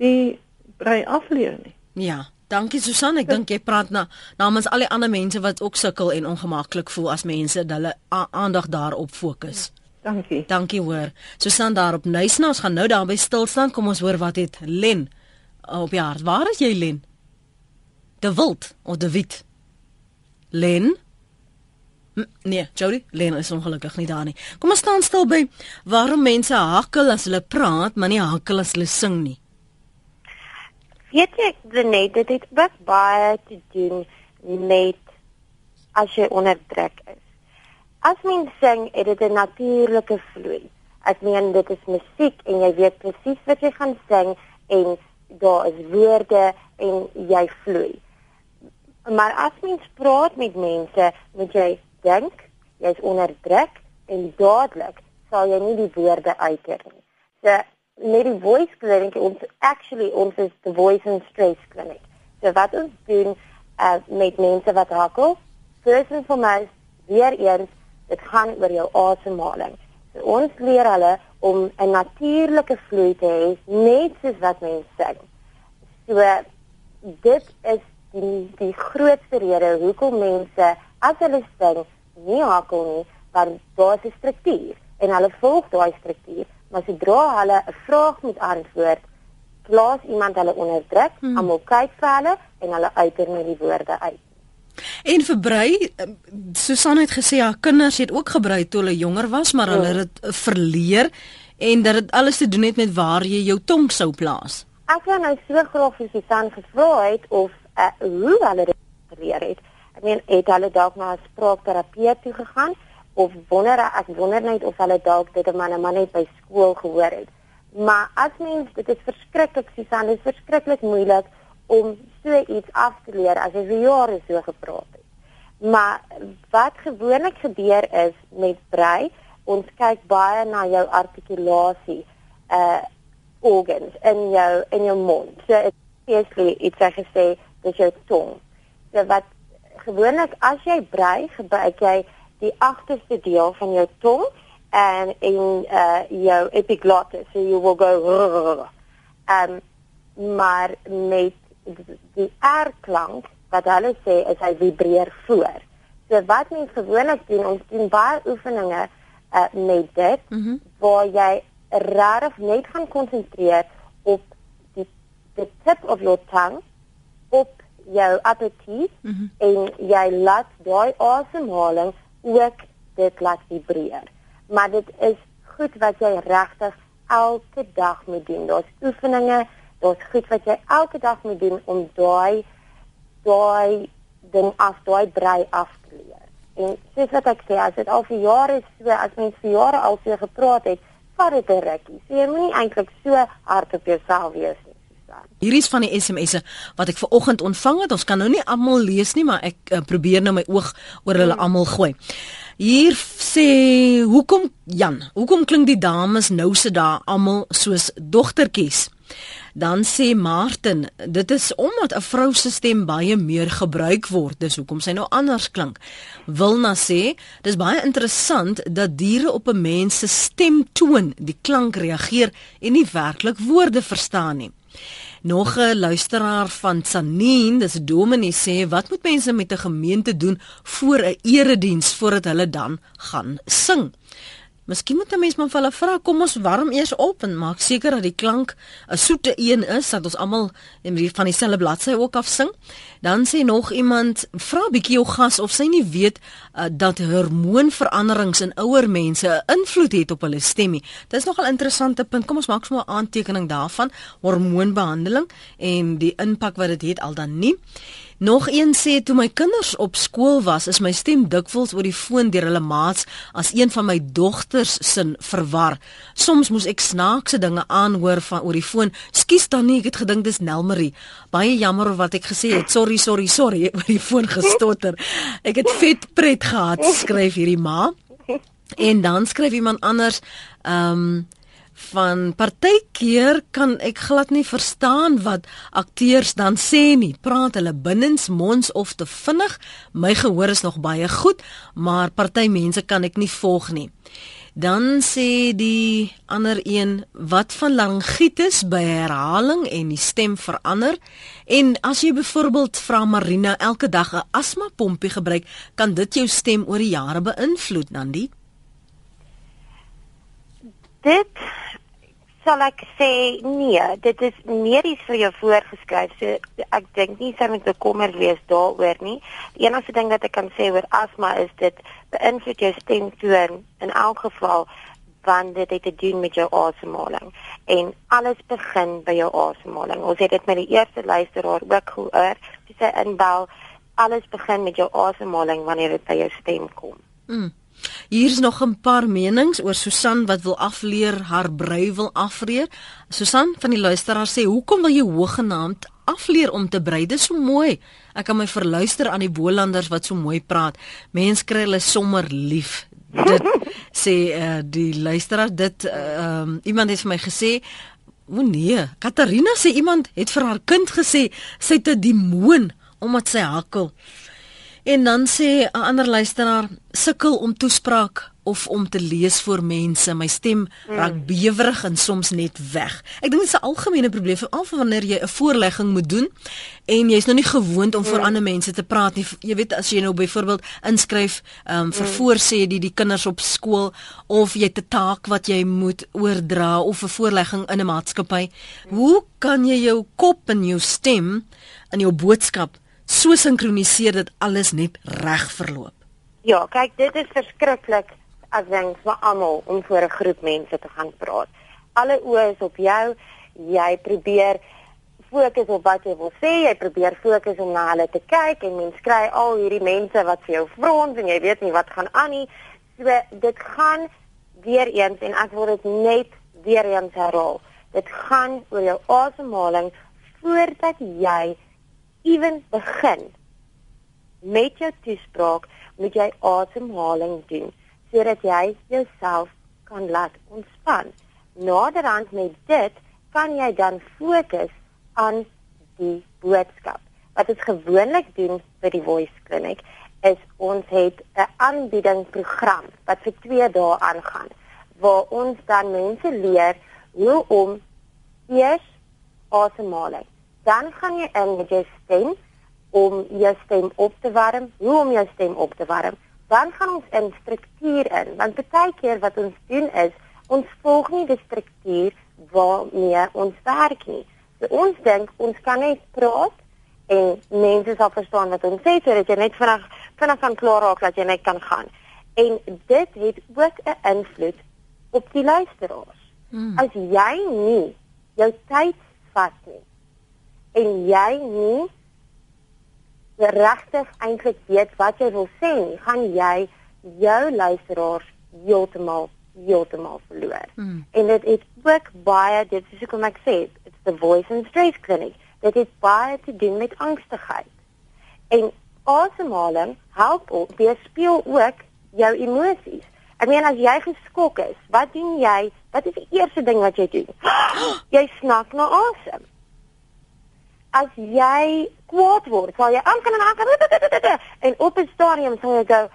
die brei afleer nie? Ja. Dankie Susan, ek dink jy praat na namens al die ander mense wat ook sukkel en ongemaklik voel as mense hulle aandag daarop fokus. Dankie. Dankie hoor. Susan daar op Nuisna, ons gaan nou daar by stil staan. Kom ons hoor wat het Len op die hart. Waar is jy Len? De Wild of De Wit? Len? Nee, Jody, Len is ongelukkig nie daar nie. Kom ons staan stil by waarom mense hakkel as hulle praat, maar nie hakkel as hulle sing nie. Weet jy, Renet, dit het ook baie te doen met as jy onder druk is. As mens sing, het dit 'n natuurlike vloei. Ek meen dit is musiek en jy weet presies wat jy gaan sing en daar is woorde en jy vloei. Maar as mens praat met mense, moet jy dink, jy's onder druk en dadelik sal jy nie die woorde uitkeer nie. So met die voice clinic ons actually ons is the voice and stress clinic. So wat ons doen uh, met mense wat hakkel, first and foremost, weer eens, dit gaan oor jou asemhaling. So ons leer hulle om 'n natuurlike vloei te hê, net soos wat mense sê. So dit is die die grootste rede hoekom mense as hulle sing nie hakkel nie, want daar is 'n struktuur en hulle volg daai struktuur maar sodra hulle 'n vraag moet antwoord, plaas iemand hulle onder druk, hmm. almal kyk vir hulle en hulle uiter net die woorde uit. En verbrei, ehm, Susan het gesê haar kinders het ook gebrei toe hulle jonger was, maar hulle het dit verleer en dat dit alles te doen het met waar jy jou tong sou plaas. Ek wou nou so graag vir Susan gevra het of uh, hoe hulle dit geleer het. Ek meen, het hulle dalk na 'n spraakterapeut toe gegaan? of wonder ek wonder net of hulle dalk dit maar net maar net by skool gehoor het. Maar as mens dit is verskriklik Susan, dit is verskriklik moeilik om so iets af te leer as jy vir jare so gepraat het. Maar wat gewoonlik gebeur is met brei, ons kyk baie na jou artikulasie uh organs in jou in jou mond. So basically iets ek gesê dis jou tong. So wat gewoonlik as jy brei, gebruik jy die agterste deel van jou tong en in uh jou epiglottis so you will go um maar met die r klank wat hulle sê is hy vibreer voor. So wat mens gewoonlik doen, ons doen baie oefeninge uh met dit mm -hmm. waar jy regtig net gaan konsentreer op die the tip of your tongue jou upper teeth mm -hmm. en jy laat daai asemhaling ook dit laat vibreer. Maar dit is goed wat jy regtig elke dag moet doen. Daar's oefeninge, daar's goed wat jy elke dag moet doen om daai daai ding af, daai brei af te leer. En soos wat ek sê, as dit al vir jare so, as mens vir jare al so gepraat het, vat dit 'n rukkie. So jy moenie eintlik so hard op jouself wees. Hierdie is van die SMS'e wat ek ver oggend ontvang het. Ons kan nou nie almal lees nie, maar ek uh, probeer nou my oog oor hulle almal gooi. Hier sê hoekom Jan, hoekom klink die dames nou se daar almal soos dogtertjies? Dan sê Martin, dit is omdat 'n vrou se stem baie meer gebruik word, dis hoekom sy nou anders klink. Wilna sê, dis baie interessant dat diere op 'n mens se stemtoon, die klank reageer en nie werklik woorde verstaan nie. Nog 'n luisteraar van Sanien, dis dominee sê, wat moet mense met 'n gemeente doen voor 'n erediens voordat hulle dan gaan sing? Miskien moet 'n mens maar vir hulle vra, kom ons warm eers op en maak seker dat die klank 'n soete een is, dat ons almal van dieselfde bladsy ook af sing. Dan sê nog iemand, vra bietjie jou gas of sy nie weet uh, dat hormoonveranderings in ouer mense 'n invloed het op hulle stemmie. Dit is nogal interessante punt. Kom ons maak sommer 'n aantekening daarvan, hormoonbehandeling en die impak wat dit het al dan nie. Nog een sê toe my kinders op skool was, is my stem dikwels oor die foon deur hulle maats as een van my dogters sin verwar. Soms moes ek snaakse dinge aanhoor van oor die foon. Skus dan nie, ek het gedink dis Nelmarie. Baie jammer wat ek gesê het. Sorry, sorry, sorry oor die foon gestotter. Ek het vet pret gehad, skryf hierdie ma. En dan skryf iemand anders, ehm um, van partykeer kan ek glad nie verstaan wat akteurs dan sê nie. Praat hulle binnens monds of te vinnig? My gehoor is nog baie goed, maar party mense kan ek nie volg nie. Dan sê die ander een wat van laryngitis by herhaling en die stem verander en as jy byvoorbeeld vra Marina elke dag 'n asma pompie gebruik, kan dit jou stem oor die jare beïnvloed, Nandi? Dit sal ek sê nee, dit is medies vir jou voorgeskryf. So ek dink nie sy moet bekommer wees daaroor nie. Die enigste ding wat ek kan sê oor asma is dit beïnvloed jou stemtoon in elk geval want dit het te doen met jou asemhaling en alles begin by jou asemhaling. Ons het dit met die eerste luisteraar ook gehoor. Sy sê inbel alles begin met jou asemhaling wanneer dit by jou stem kom. Mm. Hier is nog 'n paar menings oor Susan wat wil afleer haar brui wil afreer. Susan van die luisteraar sê: "Hoekom wil jy hoegenaamd afleer om te brei? Dit is so mooi. Ek kan my verluister aan die Bolanders wat so mooi praat. Mense kry hulle sommer lief." Dit sê uh, die luisteraar dit uh, um, iemand het vir my gesê O nee, Katarina sê iemand het vir haar kind gesê sy het 'n demoon omdat sy hakkel. En dan sê 'n ander luisteraar sukkel om toespraak of om te lees voor mense. My stem hmm. raak bewerig en soms net weg. Ek dink dit is 'n algemene probleem veral wanneer jy 'n voorlegging moet doen en jy's nog nie gewoond om voor hmm. ander mense te praat nie. Jy weet as jy nou byvoorbeeld inskryf um, vir hmm. voorsê die die kinders op skool of jy 'n taak wat jy moet oordra of 'n voorlegging in 'n maatskappy. Hoe kan jy jou kop en jou stem in jou boodskap so sinkroniseer dat alles net reg verloop. Ja, kyk, dit is verskriklik as ding vir almal om voor 'n groep mense te gaan praat. Alle oë is op jou. Jy probeer fokus op wat jy wil sê. Jy probeer fokus om na hulle te kyk en mens kry al hierdie mense wat vir jou frons en jy weet nie wat gaan aan nie. So dit gaan weer eens en ek wil dit net weer eens herhaal. Dit gaan oor jou asemhaling voordat jy ewen begin met jou toespraak moet jy asemhaling doen sodat jy jouself kan laat ontspan. Naderhand met dit kan jy dan fokus aan die boodskap. Wat ons gewoonlik doen by die Voice Clinic is ons het 'n aanbiedingsprogram wat vir 2 dae aangaan waar ons dan mense leer hoe om eers asemhaling dan gaan jy in met jou stem om jou stem op te warm, hoe om jou stem op te warm. Dan gaan ons in struktuur in, want baie keer wat ons doen is ons volg nie die struktuur waarmee ons werk nie. So ons dink ons kan net praat en mense sal verstaan wat ons sê sodat jy net vinnig vinnig kan klaar raak dat jy net kan gaan. En dit het ook 'n invloed op die luisteraars. Hmm. As jy nie jou tyd vat nie en jy nie regtig eintlik weet wat jy wil sê nie, gaan jy jou luisteraars heeltemal heeltemal verloor. Hmm. En dit het ook baie dit is hoekom ek sê it's the voice and stress clinic. Dit het baie te doen met angstigheid. En asemhaling help ook weerspieël ook jou emosies. Ek meen as jy geskok is, wat doen jy? Wat is die eerste ding wat jy doen? Jy snak na asem as jy kwaad word, sal jy aan kan en aan kan en op 'n stadium sal jy go,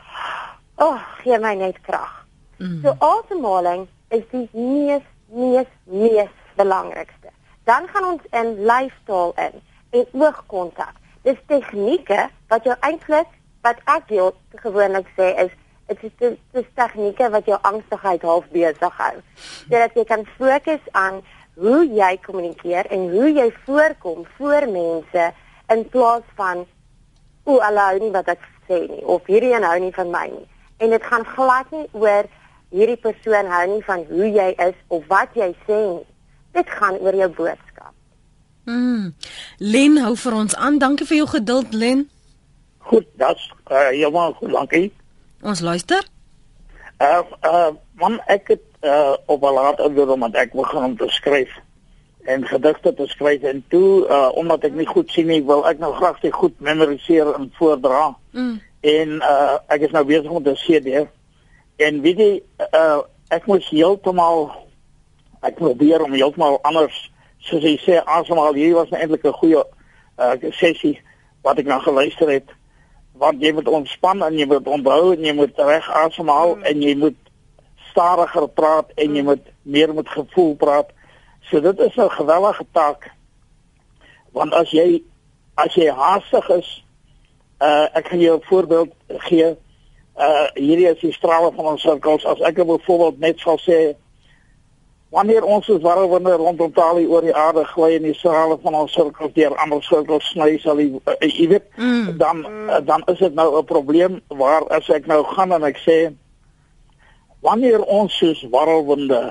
"Ag, oh, gee my net krag." Mm. So asemhaling is die mees mees mees belangrikste. Dan gaan ons in lyfstaal in en oogkontak. Dis tegnieke wat jou eintlik wat ek wil gewoonlik sê is dit is dit is tegnieke wat jou angstigheid half besig hou. Sodat jy kan fokus aan hoe jy kommunikeer en hoe jy voorkom voor mense in plaas van o, hulle hou nie wat ek sê nie of hierdie een hou nie van my nie. En dit gaan glad nie oor hierdie persoon hou nie van hoe jy is of wat jy sê nie. Dit gaan oor jou boodskap. Mm. Len hou vir ons aan. Dankie vir jou geduld, Len. Goed, dat's uh, heeltemal goed, dankie. Ons luister. Uh uh man ek het uh op 'n laat ouderdom want ek begin om te skryf en gedigte te skryf en toe uh omdat ek nie goed sien nie, wil ek nou graag dit goed memoriseer en voordra. Mm. En uh ek is nou besig met 'n CD. En weet jy uh ek moet heeltemal ek probeer om heeltemal anders soos jy sê asemhaal. Hierdie was eintlik 'n goeie uh sessie wat ek nou geluister het want jy moet ontspan en jy moet onthou en jy moet reg asemhaal mm. en jy moet stadiger praat en jy mm. moet meer met gevoel praat. So dit is 'n gewellige taak. Want as jy as jy haastig is, uh ek gaan jou 'n voorbeeld gee. Uh hierdie is die strale van ons sirkels. As ek 'n voorbeeld net sal sê wanneer ons soos warwinde rondom talie oor die aarde gly en die strale van ons sirkels deur ander sirkels sny sal jy uh, jy weet mm. dan uh, dan is dit nou 'n probleem waar as ek nou gaan en ek sê wanneer ons soos warwinde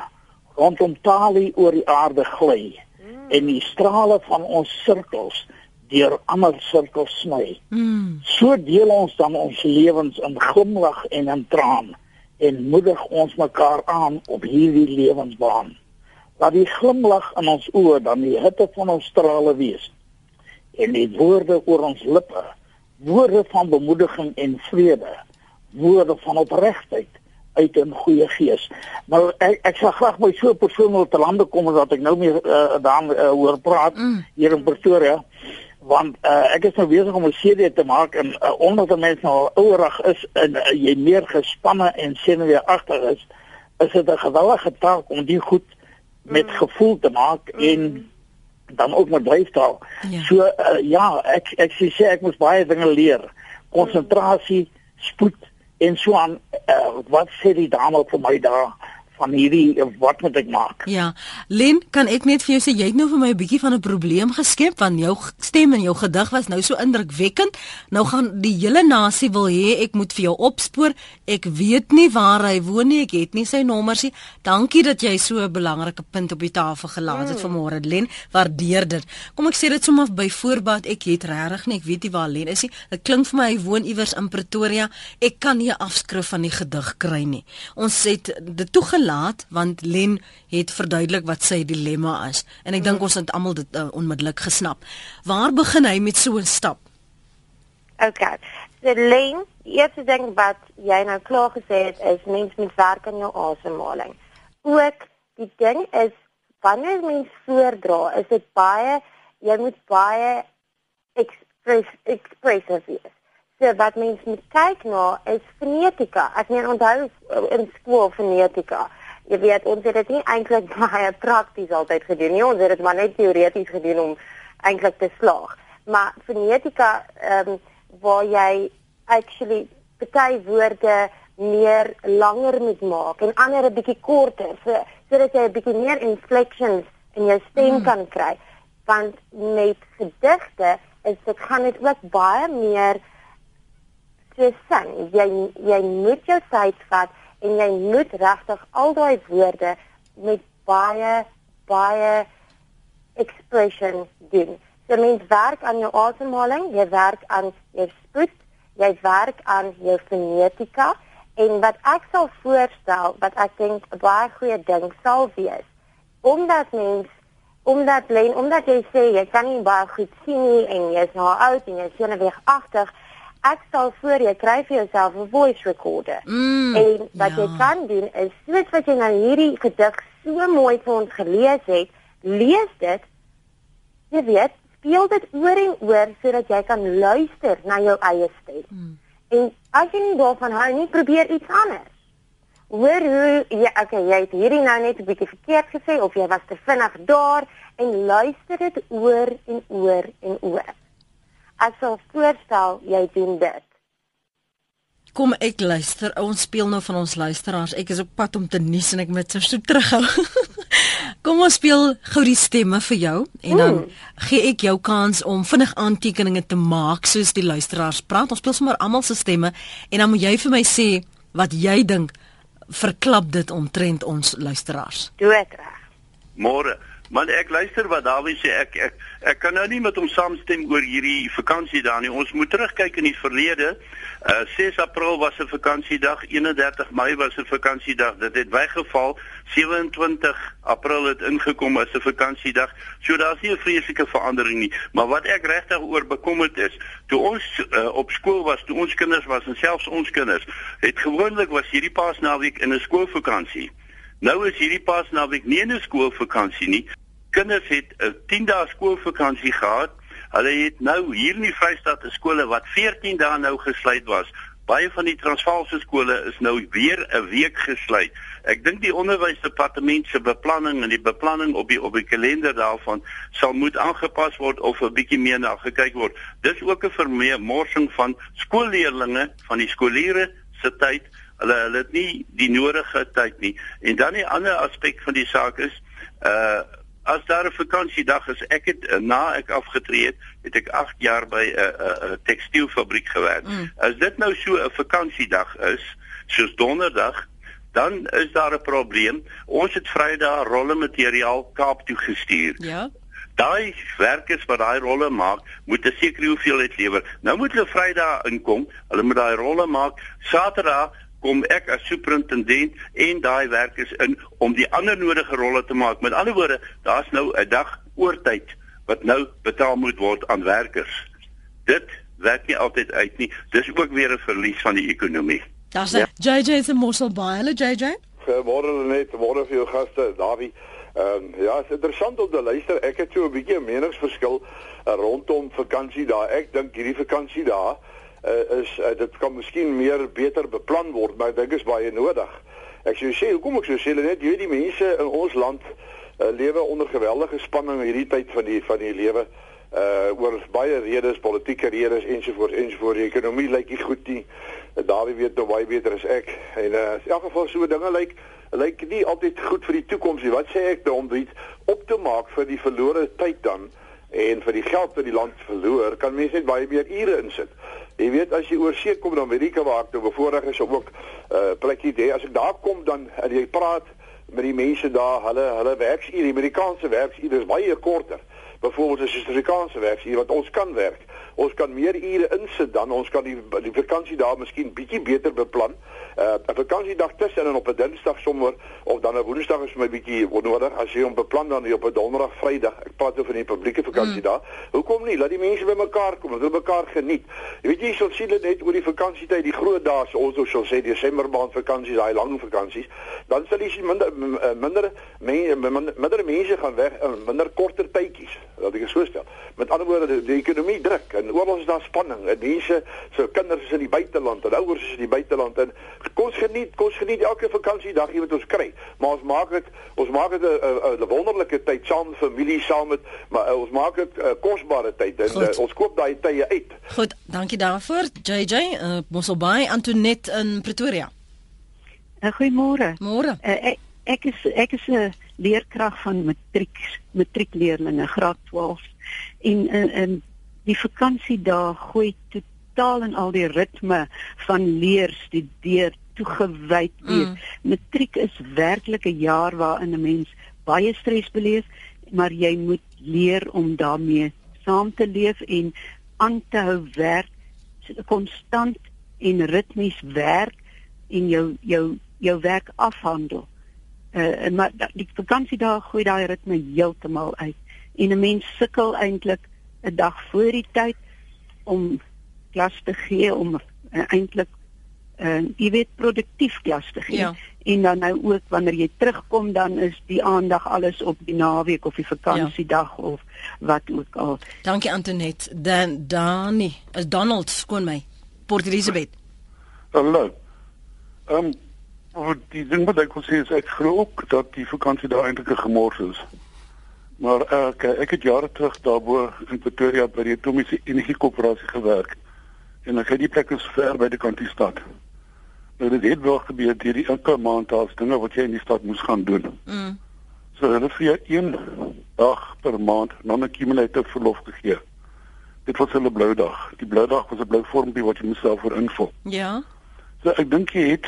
rondom talie oor die aarde gly mm. en die strale van ons sirkels deur ander sirkels sny mm. so deel ons dan ons lewens in glimlag en in traan en moedig ons mekaar aan op hierdie lewensbaan. Laat die glimlag in ons oë dan die hitte van ons strale wees. En die woorde oor ons lippe, woorde van bemoediging en vrede, woorde van opregtheid uit 'n goeie gees. Nou ek ek sal graag my so persoonlik te lande kom as wat ek nou meer uh, dan uh, hoor praat mm. hier in Pretoria want uh, ek is nou besig om 'n CD te maak en uh, omdat die mense nou ouerig is en uh, jy meer gespanne en senuweeagtig is, is dit 'n gewellige taak om die goed met mm. gevoel te maak mm. en dan ook met dryftaal. Ja. So uh, ja, ek ek sê ek moet baie dinge leer. Konsentrasie, spoed en so aan uh, wat sê die dame vir my daar? Van hierdie wat moet ek maak? Ja. Len, kan ek net vir jou sê jy het nou vir my 'n bietjie van 'n probleem geskep want jou stem en jou gedig was nou so indrukwekkend. Nou gaan die hele nasie wil hê ek moet vir jou opspoor. Ek weet nie waar hy woon nie. Ek het nie sy nommers nie. Dankie dat jy so 'n belangrike punt op die tafel gelaat het mm. vanmôre, Len. Waardeer dit. Kom ek sê dit sommer by voorbaat. Ek het regtig nie, ek weet nie waar Len is nie. Dit klink vir my hy woon iewers in Pretoria. Ek kan nie 'n afskrif van die gedig kry nie. Ons het dit toegelaat laat want Len het verduidelik wat sy dilemma is en ek dink mm. ons het almal dit uh, onmiddellik gesnap. Waar begin hy met so 'n stap? OK. Die Len, die eerste ding wat jy nou klaar gesê het is mens moet werk aan jou asemhaling. Ook die ding is wanneer mens voordra, is dit baie jy moet baie express expressive wees. So wat mens moet kyk na is fonetika. Ek meen onthou in skool fonetika jy weet ons het dit nie eintlik baie prakties altyd gedoen nie. Ons het dit maar net teoreties gedoen om eintlik te slaag. Maar fonetika ehm um, waar jy actually baie woorde meer langer moet maak en ander 'n bietjie korter so sodat jy 'n bietjie meer inflections in jou stem mm. kan kry. Want met gedigte is dit gaan dit ook baie meer so sing. Jy jy moet jou tyd vat en jy moet regtig al daai woorde met baie baie expression doen. So mens werk aan jou asemhaling, jy werk aan jou spoed, jy werk aan jou fonetika en wat ek sal voorstel wat ek dink 'n baie goeie ding sal wees omdat mens omdat lyn omdat jy sê jy kan nie baie goed sien nie en jy's nou oud en jy's senuweeagtig ek sal voor jy kry vir jouself 'n voice recorder. Mm, en wat ja. jy kan doen is soos wat jy nou hierdie gedig so mooi vir ons gelees het, lees dit. Jy weet, speel dit oor en oor sodat jy kan luister na jou eie stem. Mm. En as jy nie daarvan hou nie, probeer iets anders. Hoor hoe jy okay, jy het hierdie nou net 'n bietjie verkeerd gesê of jy was te vinnig daar en luister dit oor en oor en oor ek sal voorstel jy doen dit. Kom ek luister. Ons speel nou van ons luisteraars. Ek is op pad om te nuus en ek moet so terughou. Kom ons speel gou die stemme vir jou en dan mm. gee ek jou kans om vinnig aantekeninge te maak soos die luisteraars praat. Ons speel sommer almal se stemme en dan moet jy vir my sê wat jy dink verklap dit omtrent ons luisteraars. Dood reg. Môre Maar ek luister wat Dawie sê ek ek ek kan nou nie met hom saamstem oor hierdie vakansie daar nie. Ons moet terugkyk in die verlede. Uh 6 April was 'n vakansiedag, 31 Mei was 'n vakansiedag. Dit het weggeval. 27 April het ingekom as 'n vakansiedag. So daar's nie 'n vreeslike verandering nie. Maar wat ek regtig oor bekommerd is, toe ons uh, op skool was, toe ons kinders was en selfs ons kinders, het gewoonlik was hierdie paasnaweek in 'n skoolvakansie. Nou is hierdie paasnaweek nie 'n skoolvakansie nie. Kinders het 'n 10 dae skoolvakansie gehad. Hulle het nou hier in die Vrystaat skole wat 14 dae nou gesluit was. Baie van die Transvaalse skole is nou weer 'n week gesluit. Ek dink die onderwysdepartement se beplanning en die beplanning op die op die kalender daarvan sal moet aangepas word of 'n bietjie meer na gekyk word. Dis ook 'n vermorsing van skoolleerlinge van die skoliere se tyd. Hulle hulle het nie die nodige tyd nie. En dan die ander aspek van die saak is uh as daar 'n vakansiedag is, ek het eh, na ek afgetree het, het ek 8 jaar by 'n 'n 'n tekstielfabriek gewerk. Mm. As dit nou so 'n vakansiedag is, soos donderdag, dan is daar 'n probleem. Ons het Vrydag rolle materiaal Kaap toe gestuur. Ja. Daai werkers wat daai rolle maak, moet 'n sekere hoeveelheid lewer. Nou moet hulle Vrydag inkom. Hulle moet daai rolle maak. Saterdag kom ek as superintendent en daai werkers in om die ander nodige rolle te maak. Met ander woorde, daar's nou 'n dag oortyd wat nou betaal moet word aan werkers. Dit werk nie altyd uit nie. Dis ook weer 'n verlies van die ekonomie. Daar's ja. JJ se Mossel Bay. Hallo JJ. Goeiemôre net, môre vir jou gaste, Dawie. Ehm um, ja, is interessant om te luister. Ek het so 'n bietjie 'n meningsverskil uh, rondom vakansie daar. Ek dink hierdie vakansie daar uh, is uh, dit kan miskien meer beter beplan word, maar ek dink is baie nodig. Ek sou sê, hoekom ek sou sê net jy die mense in ons land uh, lewe onder geweldige spanning hierdie tyd van die van die lewe uh oor baie redes, politieke redes ensovoorts ensovoorts. Die ekonomie lyk nie goed nie. Dawie weet nou baie beter as ek. En uh in elk geval so dinge lyk lyk nie altyd goed vir die toekoms nie. Wat sê ek dan om dit op te maak vir die verlore tyd dan en vir die geld wat die land verloor, kan mense net baie meer ure insit. Jy weet as jy oor see kom na Amerika waar ek nou bevoorreg is om ook 'n uh, plekkie te as ek daar kom dan en jy praat met die mense daar, hulle hulle werksure, die Amerikaanse werksure is baie korter. Byvoorbeeld as jy Suid-Afrikaanse werksure wat ons kan werk. Ons kan meer ure insit dan ons kan die die vakansie daar miskien bietjie beter beplan uh, 'n vakansiedag tussen en op 'n Dinsdag sommer of dan 'n Woensdag is my bietjie nodig as jy hom beplan dan op 'n Donderdag, Vrydag. Ek praat oor die publieke vakansie mm. Hoekom nie? Laat die mense bymekaar kom, hulle mekaar geniet. Jy weet jy sal sien dit net oor die vakansietyd, die groot dae, ons sal sê Desember maand vakansies, daai lang vakansies, dan sal jy minder minder mense minder mense gaan weg in minder korter tydjies. Laat ek so stel. Met ander woorde, die, die ekonomie druk en oral is daar spanning. En mense, so kinders is in die buiteland en ouers is in die buiteland en kom ons geniet, kom ons geniet elke vakansiedag wat ons kry. Maar ons maak dit ons maak dit 'n wonderlike tyd saam met familie, saam met maar uh, ons maak dit 'n uh, kosbare tyd en uh, ons koop daai tye uit. Goed, dankie daarvoor. JJ, uh, Mosselbaai, Antoinette in Pretoria. Uh, Goeiemôre. Môre. Uh, ek ek is ek is 'n uh, leerkrag van matriek matriekleerlinge graad 12 en en, en die vakansiedae gooi totaal en al die ritme van leer, studeer, toegewyd wees. Mm. Matriek is werklik 'n jaar waarin 'n mens baie stres beleef, maar jy moet leer om daarmee saam te leef en aan te hou werk, konstant en ritmies werk en jou jou jou werk afhandel. Uh maar die vakansie daar gooi daai ritme heeltemal uit. En 'n mens sukkel eintlik 'n dag voor die tyd om klas te gee om uh, eintlik uh, jy weet produktief klas te gee. Ja. En dan nou ook wanneer jy terugkom dan is die aandag alles op die naweek of die vakansiedag ja. of wat ook al. Dankie Antoinette. Dan Dani, as Donald skoon my. Port Elizabeth. Hallo. Ehm um, die ding wat ek wil sê is ek glo ook dat die vakansie daar eintlik 'n gemors is. Maar ek ek het jare terug daarbo in Pretoria by die Atomiese Energie Koöperasie gewerk en ek het die plek is ver by die kantie stad. Nou dit het wel gebeur hierdie elke maand as dinge wat jy in die stad moes gaan doen. Mm. So hulle vir jou een dag per maand dan 'n kumulatief verlof gegee. Dit was hulle blou dag. Die blou dag was 'n blou vormpie wat jy myself voor invul. Ja. So ek dink jy het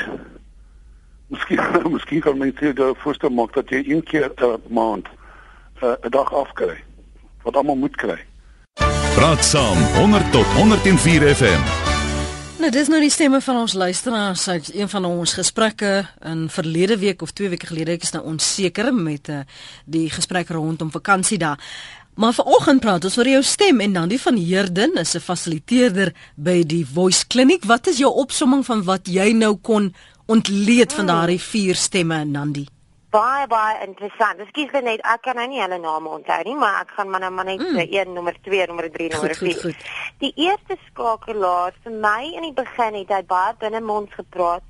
Miskien miskien kan mens sê dat voorstel maak dat jy een keer 'n maand uh, 'n dag afkry wat almal moet kry. Praat saam 100 tot 104 FM. Nou dis nou die stemme van ons luisteraars uit een van ons gesprekke in verlede week of 2 weke gelede ek is nou onseker met uh, die gesprek rondom vakansie daar. Maar vanoggend praat ons oor jou stem en dan die van Heerden is 'n fasiliteerder by die Voice Clinic. Wat is jou opsomming van wat jy nou kon ontleed van hmm. daardie vier stemme Nandi? Baie baie interessant. Ekskuus net ek kan nou nie hulle name onthou nie, maar ek gaan maar nou maar net mm. 1 nommer 2, nommer 3, nommer 4. Die eerste skakelaar vir my in die begin het hy baie binne mond gepraat,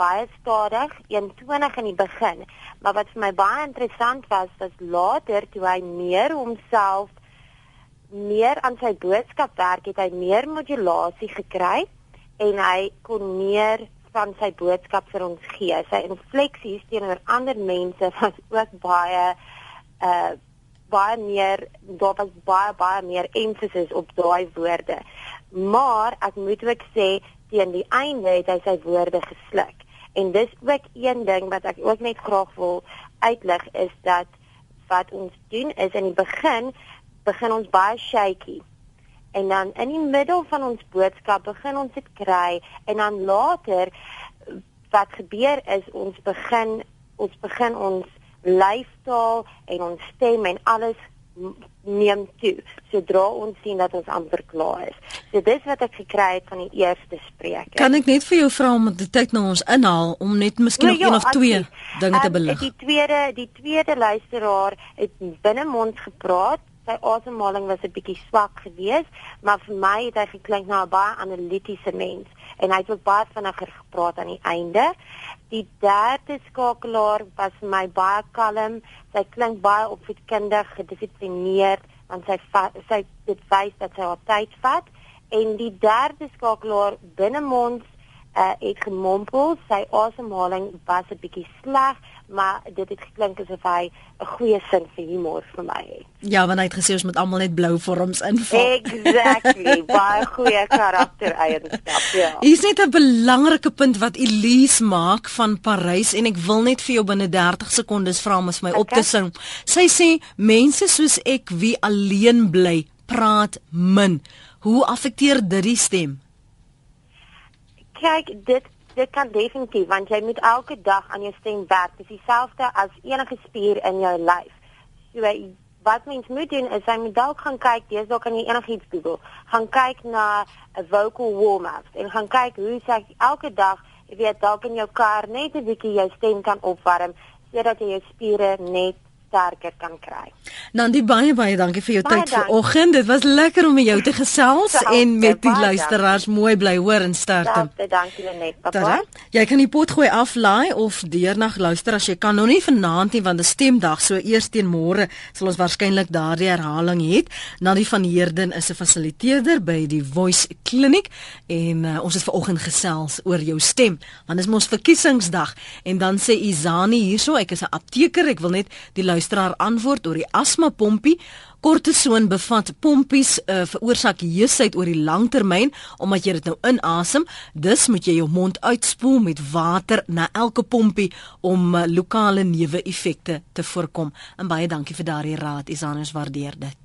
baie stadig, eentonig in die begin. Maar wat vir my baie interessant was, was later toe hy meer homself meer aan sy boodskap werk het, hy meer modulasie gekry en hy kon meer van sy boodskap vir ons gee. Sy infleksies teenoor ander mense was ook baie uh baie meer daar was baie baie meer emphasis op daai woorde. Maar ek moet ook sê teen die einde het hy sy woorde gesluk. En dis ook een ding wat ek ook net graag wil uitlig is dat wat ons doen is in die begin begin ons baie shaky en dan in die middel van ons boodskap begin ons dit kry en dan later wat gebeur is ons begin ons begin ons lyfstaal en ons stem en alles neem toe sodra ons sien dat ons amper klaar is. So dis wat ek gekry het van die eerste spreker. Kan ek net vir jou vra om die tyd na ons inhaal om net miskien nou, nog ja, een of twee dinge te belig? Die tweede die tweede luisteraar het binne mond gepraat sy asemhaling was 'n bietjie swak geweest, maar vir my het hy geklink na 'n baie analitiese mens en hy het ook baie vinniger gepraat aan die einde. Die derde skakelaar was vir my baie kalm. Sy klink baie opvoedkundig, gedissiplineerd, want sy sy dit wys dat sy haar tyd vat en die derde skakelaar binne mond uh, het gemompel, sy asemhaling was 'n bietjie sleg maar dit het geklink asof hy 'n goeie sin vir humor vir my het. Ja, want hy het gesê ons moet almal net blou vorms invul. Exactly, baie goeie karaktereienskap, ja. Is net 'n belangrike punt wat Elise maak van Parys en ek wil net vir jou binne 30 sekondes vra om my okay. op te sing. Sy sê mense soos ek wie alleen bly, praat min. Hoe affekteer dit die stem? Kyk, dit dit kan definitief want jy moet elke dag aan jou stem werk. Dit is dieselfde as enige spier in jou lyf. So wat mens moet doen is jy moet dalk gaan kyk, dis dalk kan jy enigiets Google. Gaan kyk na 'n vocal warm-up en gaan kyk hoe jy elke dag, jy weet dalk in jou kar net 'n bietjie jou stem kan opwarm sodat jy jou spiere net sterker kan kry. Nandi baie baie dankie vir jou baie tyd vanoggend. Dit was lekker om met jou te gesels Selfde, en met die luisteraars dankie. mooi bly hoor en sterkte. Selfde, dankie Lenet. Papa. Jy kan die pot gooi aflaai of deernag luister as jy kan. Nou nie vanaand nie want dit is stemdag, so eers teen môre sal ons waarskynlik daardie herhaling hê. Nandi van Heerden is 'n fasiliteerder by die Voice Clinic en uh, ons het vanoggend gesels oor jou stem. Want dit is mos verkiesingsdag en dan sê Izani hierso, ek is 'n apteker, ek wil net die luisteraar antwoord oor die asma pompie. Kortison bevat pompies uh, veroorsaak heusheid oor die langtermyn omdat jy dit nou inasem. Dus moet jy jou mond uitspoel met water na elke pompie om uh, lokale neeweffekte te voorkom. En baie dankie vir daardie raad. Isanus waardeer dit.